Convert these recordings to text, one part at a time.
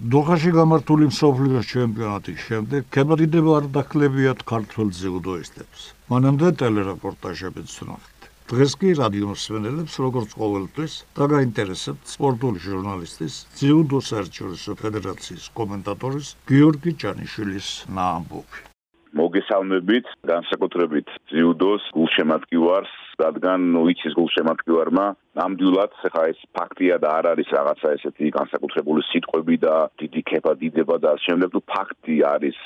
დოხაში გამართული მსოფლიოს ჩემპიონატის შემდეგ ქემოდიდება არ დაკლებიათ ქართულ ძიუდოისტებს. მანამდე ტელერეპორტაჟებიც ვნახეთ. დღეს კი რადიო მსმენელებს როგორც ყოველთვის დაგაინტერესებთ სპორტული ჟურნალისტის ძიუდო საერთაშორისო ფედერაციის კომენტატორის გიორგი ჭანიშვილის ნაამბობი. მოგესალმებით, განსაკუთრებით ძიუდოს გულშემატკივარს, რადგან ვიცის გულშემატკივარმა ნამდვილად ხა ეს ფაქტია და არ არის რაღაცა ესეთი განსაკუთრებული სიტყვები და დიდი ქება დიდება და შემდეგ. თუ ფაქტი არის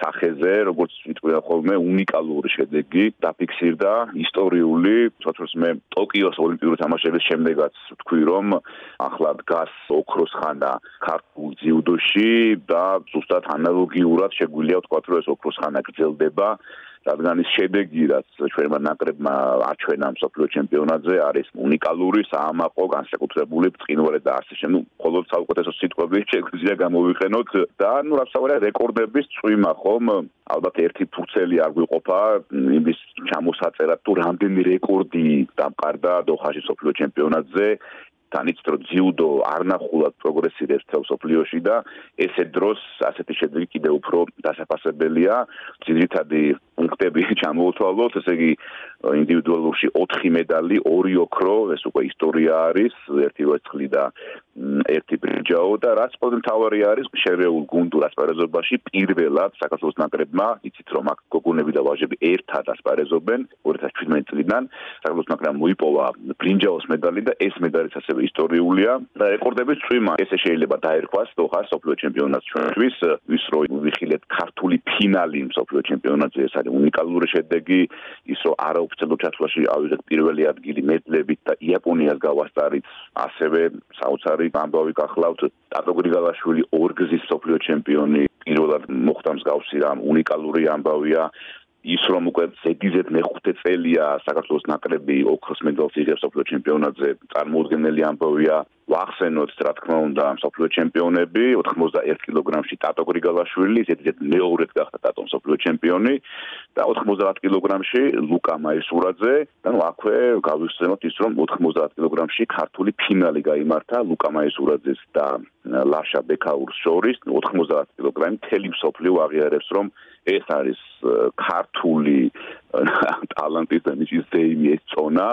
სახეზე როგორც ვიტყვია ხოლმე უნიკალური შედეგი დაფიქსირდა ისტორიული თორემ მე ტოკიოს ოლიმპიური თამაშების შემდეგაც ვთქვი რომ ახლა დგას ოქროს ხანა ქართულ ძიუდოში და ზუსტად ანალოგიურად შეგვიძლია ვთქვა რომ ეს ოქროს ხანა გრძელდება რადგან ის შედეგი რაც ჩვენმა ნაკრებმა აჩვენა მსოფლიო ჩემპიონატზე არის უნიკალური საამაყო განსაკუთრებული ბრწყინვალე და ასე შემდეგ მხოლოდ საუკეთესო სიტყვები შეგვიძლია გამოვიყენოთ. და ნუ რა საუბარია რეკორდების წვიმა ხომ ალბათ ერთი ფურცელი არ გვიყოფა. იმის ჩამოსაწერად თუ რამდენი რეკორდი დამყარდა დოხაში მსოფლიო ჩემპიონატზე თან იცით რომ ძიუდო არნახულად პროგრესირებს თელ სოფლიოში და ესე დროს ასეთი შედეგი კიდე უფრო დასაფასებელია ძირითადი პუნქტები ჩამოვთვალოთ ესე იგი ინდივიდუალურში 4 მედალი, 2 ოქრო, ეს უკვე ისტორია არის, ერთი ვერცხლი და ერთი ბრინჯაო და რაც ყველაზე მთავარი არის შერეულ გუნდურ ასპარეზობაში პირველად საქართველოს ნაკრებმა, იცით რომ აქ გოგონები და ვაჟები ერთად ასპარეზობენ 2017 წლიდან, საქართველოს ნაკრებმა მოიპოვა ბრინჯაოს მედალი და ეს მედალიც ასევე ისტორიულია და რეკორდების წვიმა ესე შეიძლება დაერქვას დოხას სოფლიო ჩემპიონატს ჩვენთვის ვის რო ვიხილეთ ქართული ფინალი სოფლიო ჩემპიონატზე ეს არის უნიკალური შედეგი ის რომ არაოფიციალურ ჩათვლაში ავიღეთ პირველი ადგილი მედლებით და იაპონიას გავასწარით ასევე საოცარი ამბავი გახლავთ ტატო გრიგალაშვილი ორგზის სოფლიო ჩემპიონი პირველად მოხდა მსგავსი რამ უნიკალური ამბავია ის რომ უკვე ზედიზედ მეხუთე წელია საქართველოს ნაკრები ოქროს მედალს იღებს სოფლიო ჩემპიონატზე წარმოუდგენელი ამბავია ვახსენოთ რა თქმა უნდა სოფლიო ჩემპიონები 91 კილოგრამში ტატო გრიგალაშვილი ზედიზედ მეორედ გახდა ტატო სოფლიო ჩემპიონი და 90 კილოგრამში ლუკა მაისურაძე და ნუ აქვე გავიხსენოთ ის რომ 90 კილოგრამში ქართული ფინალი გამართა ლუკა მაისურაძეს და ლაშა ბეკაურს შორის. 90 კილოგრამი თელი სოფლიო აღიარებს რომ ეს არის ქართული ტალანტის და ნიჭის ზეიმი ეს წონა.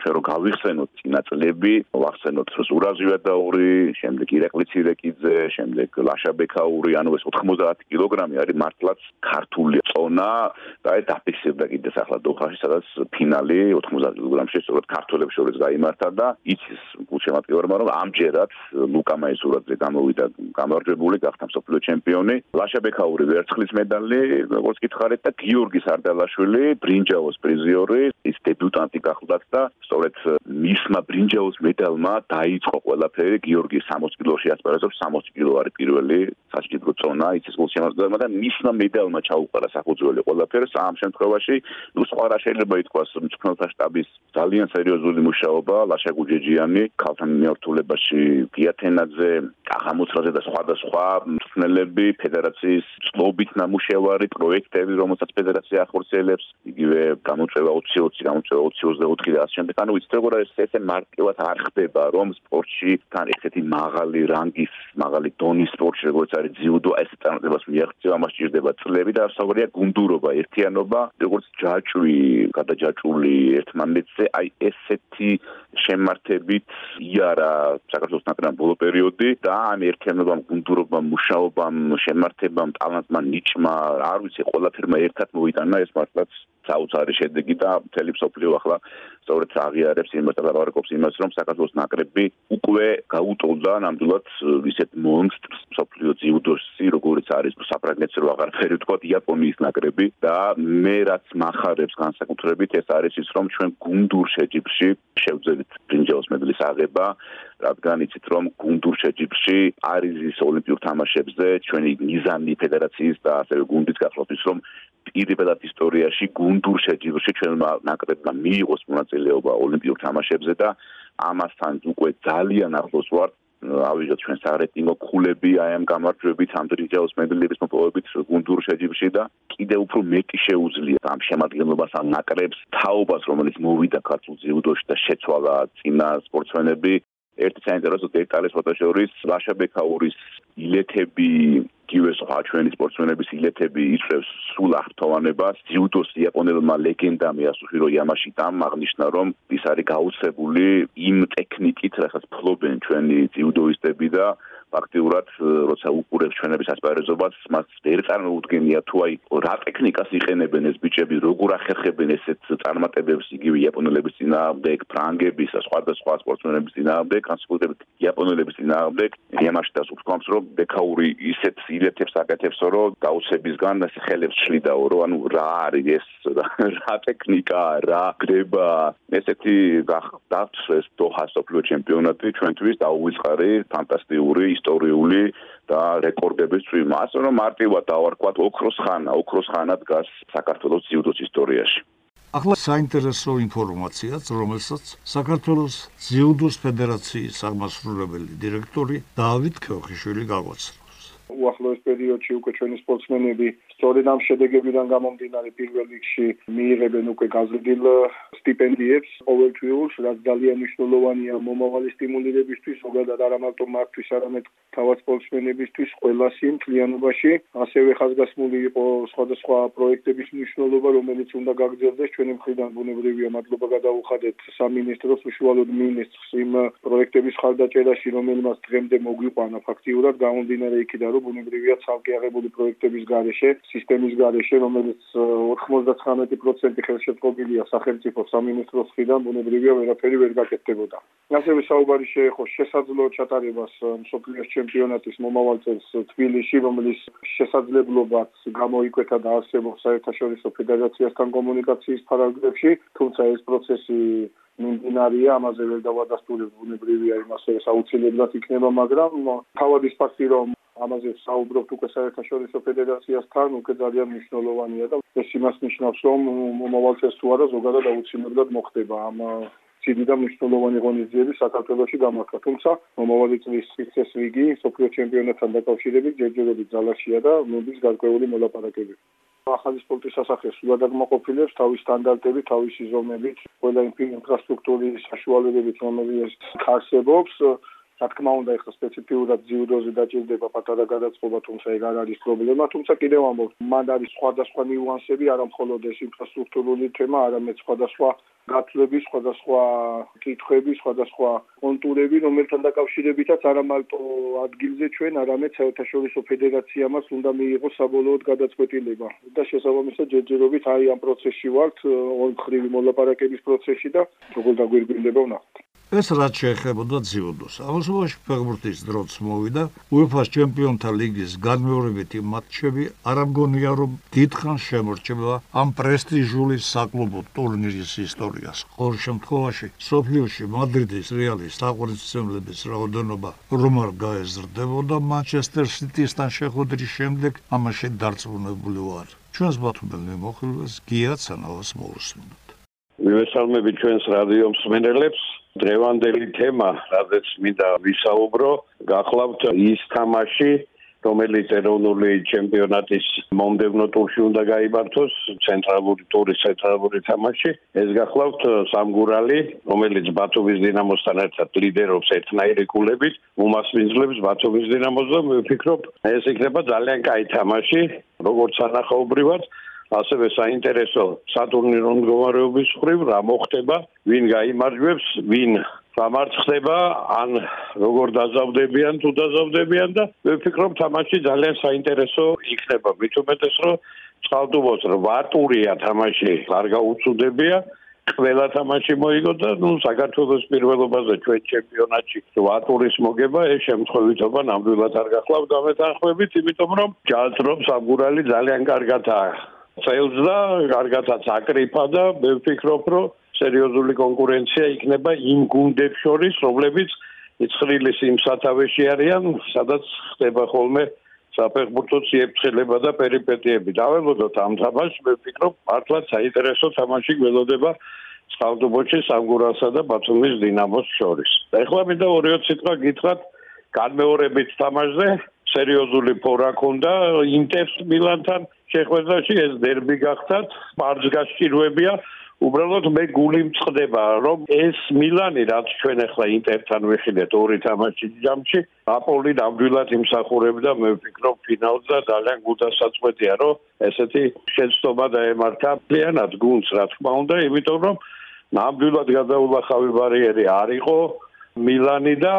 ჩვენ რო გავიხსენოთ წინა წლები, ვახსენოთ ზურაზივადაური, შემდეგ ირაკლი ცირეკიძე, შემდეგ ლაშაბექაური, ანუ ეს 90 კილოგრამი არის მართლაც ქართული წონა და ეს დაფიქსირდა კიდეს ახლა დოჰაში, სადაც ფინალი 90 კილოგრამში სწორედ ქართველებს შორის გაიმართა და იცის გულშემატკივარმა, რომ ამჯერად ლუკა მაისურაძე გამოვიდა გამარჯვებული, გახდა მსოფლიო ჩემპიონი, ლაშაბექაური ვერცხლის მედალი, როგორც გითხარით და გიორგი სარდალაშვილი ბრინჯაოს პრიზიორი, ის დებიუტანტი გახლდათ და სწორედ მისმა ბრინჯაოს მედალმა დაიწყო ყველაფერი. გიორგი 60 კილოში ასპარეზობს 60 კილო არის პირველი სასჯელო წონა იცისკულის შემოწმება და მისმა მედალმა ჩაუყარა საფუძველი ყველაფერს ამ შემთხვევაში ну სხვა რა შეიძლება ითქვას? მწვრთნელთა შტაბის ძალიან სერიოზული მუშაობა ლაშა გუჯეჯიანი ქალთა მიმართულებაში გიათენაძე ახამოცრაძე და სხვადასხვა მწვრთნელები ფედერაციის წლობით ნამუშევარი პროექტები რომელსაც ფედერაცია ახორციელებს. იგივე გამოწვევა 2020 გამოწვევა 2024 და ასე შემდეგ. ანუ ვიცით როგორ არის ესე მარტივად არ ხდება რომ სპორტში თან ესეთი მაღალი რანგის მაღალი დონის სპორტში როგორც არის ძიუდო ეს წარმატებას მიაღწევა მას ჭირდება წლები და საუბარია გუნდურობა ერთიანობა როგორც ჯაჭვი გადაჯაჭული ერთმანეთზე აი ესეთი შემართებით იარა საქართველოს ნაკრებმა ბოლო პერიოდი და ამ ერთიანობამ გუნდურობამ მუშაობამ შემართებამ ტალანტმა ნიჭმა არ ვიცი ყველაფერმა ერთად მოიტანა ეს მართლაც საოცარი შედეგი და მთელი მსოფლიო ახლა სწორედ აღიარებს იმას და ლაბორატორიებს იმას რომ საქართველოს ნაკრები უკვე გაუტოლდა ნამდვილად ისეთ მონსტრს მსოფლიო ძიუდოში როგორც არის საფრანგეთში რო აღარაფერი თქვა იაპონიის ნაკრები და მე რაც מחარებს განსაკუთრებით ეს არის ის რომ ჩვენ გუნდურ შეჯიბრში შევძელით ბრინჯაოს მედლის აღება რადგან იცით რომ გუნდურ შეჯიბრში არის ის ოლიმპიურ თამაშებზე ჩვენი მიზანი ფედერაციის და ასევე გუნდის გახლავთ ის რომ პირდაპირ ისტორიაში გუნდურ შეჯიბრში ჩვენმა ნაკრებმა მიიღოს მონაწილეობა ოლიმპიურ თამაშებზე და ამასთან უკვე ძალიან ახლოს ვართ. ავიღოთ ჩვენ სარეიტინგო ქულები აი ამ გამარჯვებით ამ დრიჯაოს მედლების მოპოვებით გუნდურ შეჯიბრში და კიდე უფრო მეტი შეუძლია ამ შემადგენლობას ამ ნაკრებს თაობას რომელიც მოვიდა ქართულ ძიუდოში და შეცვალა წინა სპორტსმენები ერთი საინტერესო დეტალის ფოტოშორის ლაშა ბექაურის ილეთები კივეს ხაჩვენის სპორტსმენების ილეთები იწევს სულ აღფრთოვანებას ძიუდოს იაპონელმა ლეგენდამ იასუჰირო იამაში დამაღნიშნა რომ ის არის გაუცებული იმ ტექნიკით რასაც ფლობენ ჩვენი ძიუდოისტები და ფაქტიურად როცა უყურებს ჩვენების ასპარეზობას მას ვერ წარმოუდგენია თუ აი რა ტექნიკას იყენებენ ეს ბიჭები როგორ ახერხებენ ესეთ წარმატებებს იგივე იაპონელების ძინაამდე ფრანგების და სხვადასხვა სპორტსმენების ძინაამდე განსაკუთრებით იაპონელების ძინაამდე იმაში და უცხოებს რომ ბექაური ისეთ ილეთებს აკეთებსო რომ გაუცებისგან ეს ხელებს შლიდაო რომ ანუ რა არის ეს რა ტექნიკა რა გრება ესეთი დაწეს დოჰას ოფლიო ჩემპიონატი ჩვენთვის დაუვიწყარი ფანტასტიკური ისტორიული და რეკორდების წვიმა. ასე რომ მარტივად დავარქვათ ოქროს ხანა, ოქროს ხანა დგას საქართველოს ძიუდოს ისტორიაში. ახლა საინტერესო ინფორმაციაც, რომელსაც საქართველოს ძიუდოს ფედერაციის აღმასრულებელი დირექტორი დავით ქოხიშვილი გაგვაცნობს. უახლოეს პერიოდში უკვე ჩვენი სპორტსმენები სწორედ ამ შედეგებიდან გამომდინარე პირველ რიგში მიიღებენ უკვე გაზრდილ სტიპენდიებს ყოველთვიურს, რაც ძალიან მნიშვნელოვანია მომავალი სტიმულირებისთვის, ზოგადად არა მარტო მათთვის, არამედ თავად სპორტსმენებისთვის ყველა სიმ კლიანობაში. ასევე ხაზგასმული იყო სხვადასხვა პროექტების მნიშვნელობა, რომელიც უნდა გაგრძელდეს ჩვენი მხრიდან ბუნებრივია მადლობა გადაუხადეთ სამინისტროს უშუალოდ მინისტრს იმ პროექტების ხალდაჭერაში, რომელმაც დღემდე მოგვიყვანა ფაქტიურად გამომდინარე იქიდან, რომ ბუნებრივია ცალკე აღებული პროექტების გარეშე სისტემის გარეშე, რომელიც 99% ხელშეწყობილია სახელმწიფო სამინისტროს მხრიდან, ბუნებრივია ვერაფერი ვერ გაკეთდებოდა. ასევე საუბარი შეეხო შესაძლო ჩატარებას მსოფლიოს ჩემპიონატის მომავალ წელს თბილისში, რომელიც შესაძლებლობაც გამოიკვეთა და არსებობს საერთაშორისო ფედერაციასთან კომუნიკაციის ფარგლებში, თუმცა ეს პროცესი მიმდინარეა, ამაზე ვერ დავადასტურებ ბუნებრივია იმას, რომ საუცილებლად იქნება, მაგრამ თავადის ფაქტი რომ ამაზე საუბრობთ უკვე საერთაშორისო ფედერაციასთან, უკვე ძალიან მნიშვნელოვანია და ეს იმას ნიშნავს, რომ მომავალ წელს თუ არა ზოგადად აუცილებლად მოხდება ამ ცივი და მნიშვნელოვანი ღონისძიების საქართველოსში გამართა. თუმცა მომავალი წლის სიცეს რიგი სოფლიო ჩემპიონატთან დაკავშირებით ჯერჯერობით ძალაშია და მოდის გარკვეული მოლაპარაკებები. ახალი სპორტის სასახე სულად აღმოყოფილებს თავის სტანდარტებით, თავისი ზომებით, ყველა ინფრასტრუქტურის საშუალებებით, რომელიც ხარშებობს რა თქმა უნდა ეხლა სპეციფიურად ძიუდოზე დაჭირდება პატარა გადაწყობა თუმცა ეგ არ არის პრობლემა თუმცა კიდევ ამბობ მან არის სხვადასხვა ნიუანსები არა მხოლოდ ეს ინფრასტრუქტურული თემა არამედ სხვადასხვა გათვლები სხვადასხვა კითხვები სხვადასხვა კონტურები რომელთან დაკავშირებითაც არა მარტო ადგილზე ჩვენ არამედ საერთაშორისო ფედერაციამაც უნდა მიიღოს საბოლოოდ გადაწყვეტილება. და შესაბამისად ჯერჯერობით აი ამ პროცესში ვართ ორმხრივი მოლაპარაკების პროცესში და როგორ დაგვირგვინდება ვნახოთ ეს რაც შეეხებოდა ძიუდოს. ამასობაში ფეხბურთის დროც მოვიდა UEFA-ს ჩემპიონთა ლიგის განმეორებითი მატჩები. არ ამგონია რომ დიდხანს შემორჩება ამ პრესტიჟული საკლუბო ტურნირის ისტორიას. ყოველ შემთხვევაში, სოფლიოში მადრიდის რეალის საყვარლისმცემლების რაოდენობა რომარ გაეზრდებოდა Manchester City-სთან შეხვედრის შემდეგ, ამაში დარწმუნებული ვარ. ჩვენს ბათუმელი მოხილვას გიაცანავს მოусმინოთ. მივესალმები ჩვენს რადიო მსმენელებს. დღევანდელი თემა, რადგან მინდა ვისაუბრო, გახლავთ ის თამაში, რომელიც ეროვნული ჩემპიონატის მომდევნო ტურში უნდა გაიმართოს, ცენტრალური ტურის ცენტრალური თამაში. ეს გახლავთ სამგურალი, რომელიც ბათუმის დინამოსთან ერთად ლიდერობს ერთნაირი კულებით, უმასპინძლებს ბათუმის დინამოს და ვფიქრობ, ეს იქნება ძალიან კაი თამაში, როგორც ანახაობრივად. ასევე საინტერესო სატურნირო მდგომარეობის ხრივ რა მოხდება, ვინ გამოიმარჯვებს, ვინ გამარცხდება, ან როგორ დაზავდებიან თუ დაზავდებიან და მე ვფიქრობ თამაში ძალიან საინტერესო იქნება. მით უმეტეს რომ წყალდუბოს 8 ტურია თამაში, არ გაუწუდებია. ყველა თამაში მოიგო და ნუ საქართველოს პირველობაზე ჩვენ ჩემპიონატში 8 ტურის მოგება ეს შემთხვევითობა ნამდვილად არ გახლავთ ამეთანხმებით, იმიტომ რომ ჯალწრობს აგურალი ძალიან კარგადაა. წელს და კარგადაც აკრიფა და მე ვფიქრობ, რომ სერიოზული კონკურენცია იქნება იმ გუნდებს შორის, რომლებიც იცხრილის იმ სათავეში არიან, სადაც ხდება ხოლმე საფეხბურთო ციებცხელება და პერიპეტიები. დაველოდოთ ამ თამაშს, მე ვფიქრობ, მართლაც საინტერესო თამაში გველოდება წყალტუბოში სამგურასა და ბათუმის დინამოს შორის. ეხლა მინდა ორი სიტყვა გითხრათ განმეორებით თამაშზე, სერიოზული ფორა ქონდა ინტერს მილანთან შეხვედრაში ეს დერბი გახდათ მარჯ გასჭირვებია. უბრალოდ მე გული მწყდება რომ ეს მილანი რაც ჩვენ ახლა ინტერთან ვიხილეთ ორი თამაში ჯამში აპოლი ნამდვილად იმსახურებდა მე ვფიქრობ ფინალს და ძალიან გულდასაწყვეტია რომ ესეთი შეცდომა დაემართა. პლიანად გულს რა თქმა უნდა იმიტომ რომ ნამდვილად გადაულახავი ბარიერი არ იყო მილანი და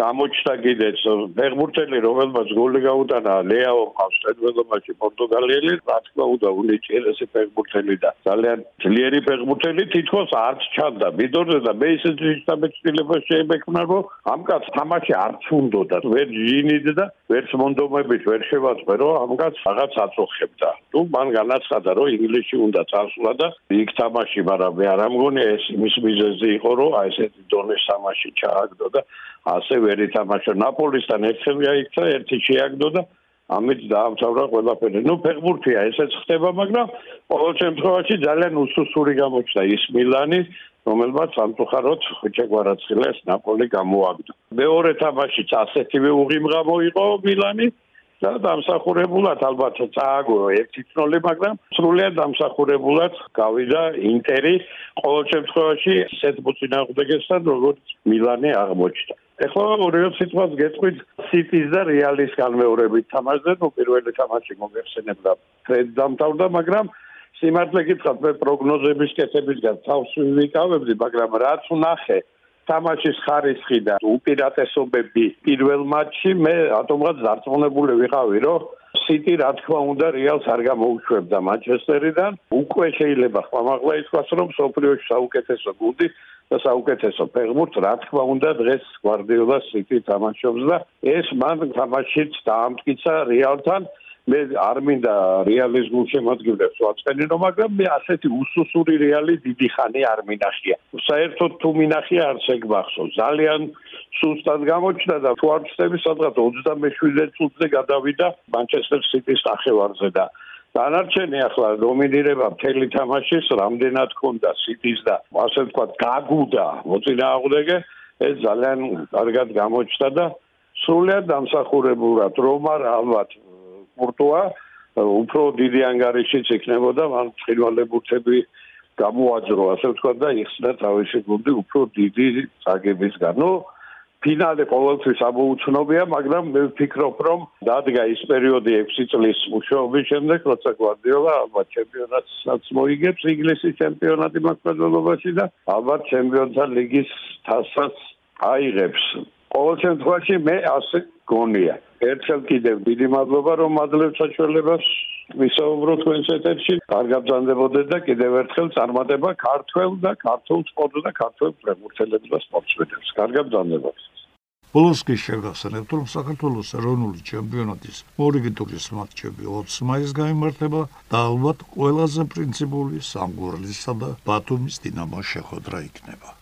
გამოჩნდა კიდეც ფეხბურთელი რომელმაც გოლი გაუტანა ლეაო ყავს წერველობაში პორტუგალიელი რა თქმა უნდა უნიჭიერესი ფეხბურთელი და ძალიან ძლიერი ფეხბურთელი თითქოს არც ჩანდა. მიდორზე და მე ისეთ შეშტაბეჭდილება შეებექნა რომ ამ კაც თამაში არც უნდოდა ვერ ჟინიდ და ვერც მონდომებით ვერ შევაწყვე რომ ამ კაც რაღაც აწოხებდა. თუ მან განაცხადა რომ ინგლისში უნდა წასვლა და იქ თამაში მაგრამ მე არ ამგონია ეს იმის მიზეზი იყო რომ აი ესეთი დონის თამაში ჩააგდო და ასე ვერ ითამაშა ნაპოლისთან ერთხელ გაიქცა ერთი შეაგდო და ამით დაამთავრა ყველაფერი. ნუ ფეხბურთია ესეც ხდება, მაგრამ ყოველ შემთხვევაში ძალიან უსუსური გამოჩნდა ის მილანი, რომელმაც სამწუხაროდ ხუჭეგვარაცხილეს ნაპოლი გამოაგდო. მეორე თამაშიც ასეთივე უღიმღამო იყო მილანი და დამსახურებულად ალბათ წააგო 1-0, მაგრამ სრულიად დამსახურებულად გავიდა ინტერი ყოველ შემთხვევაში სეთ მოწინააღმდეგესთან როგორც მილანი აღმოჩნდა. ეხლა ორივე სიტყვას გეტყვით სიტის და რეალის განმეორებით. თამაშზე, ნუ პირველი თამაში მოგეხსენებდა. ფრედ დამთავრდა, მაგრამ სიმართლე გითხრათ, მე პროგნოზების კეთებისგან თავს ვიკავებდი, მაგრამ რაც ვნახე თამაშის ხარისხი და უპირატესობები პირველ მატჩში მე ატომღაც დარწმუნებული ვიყავი, რომ სიტი რა თქმა უნდა რეალს არ გამოუშვებდა მანჩესტერიდან. უკვე შეიძლება ხმამაღლა ითქვას, რომ სოფლიოში საუკეთესო გუნდი და საუკეთესო ფეხბურთს რა თქმა უნდა დღეს გვარდიოლა სიტი თამაშობს და ეს მან თამაშიც დაამტკიცა რეალთან. მე არ მინდა რეალის გულშემატკივრებს ვაწყენინო, მაგრამ მე ასეთი უსუსური რეალი დიდი ხანი არ მინახია. საერთოდ თუ მინახია არც ეგ მახსოვს. ძალიან სუსტად გამოჩნდა და თუ არ ვწდები სადღაც 27 წუთზე გადავიდა მანჩესტერ სიტის ახევარზე და დანარჩენი ახლა დომინირება მთელი თამაშის რამდენად ქონდა სიტის და ასე ვთქვათ გაგუდა მოწინააღმდეგე ეს ძალიან კარგად გამოჩნდა და სრულად დამსახურებულად რომ არ ალბათ სპორტოა უფრო დიდი ანგარიშიც იქნებოდა მან ცხინვალებურთები გამოაძრო ასე ვთქვათ და იხსნა თავისი გუნდი უფრო დიდი წაგებისგან. ნუ ფინალე ყოველთვის ამოუცნობია, მაგრამ მე ვფიქრობ, რომ დადგა ის პერიოდი 6 წლის მუშაობის შემდეგ, როცა გვარდიოლა ალბათ ჩემპიონატსაც მოიგებს ინგლისის ჩემპიონატი მასპინძლობაში და ალბათ ჩემპიონთა ლიგის თასსაც აიღებს. ყოველ შემთხვევაში მე ასე გონია. ერთხელ კიდევ დიდი მადლობა რომ მადლობთ საჩვენებას ვისაუბროთ თქვენს ეთერში. კარგად ბრძანდებოდეთ და კიდევ ერთხელ წარმატება ქართულ და ქართულ სპორტს და ქართულ პრემურთელებს და სპორტსმენებს. კარგად ბრძანდებოდეთ. პოლოსკის შეგახსენებთ, რომ საქართველოს ეროვნული ჩემპიონატის მორიგი ტურის მატჩები 20 მაისს გამართება და ალბათ ყველაზე პრინციპული სამგურლისა და ბათუმის დინამოს შეხვედრა იქნება.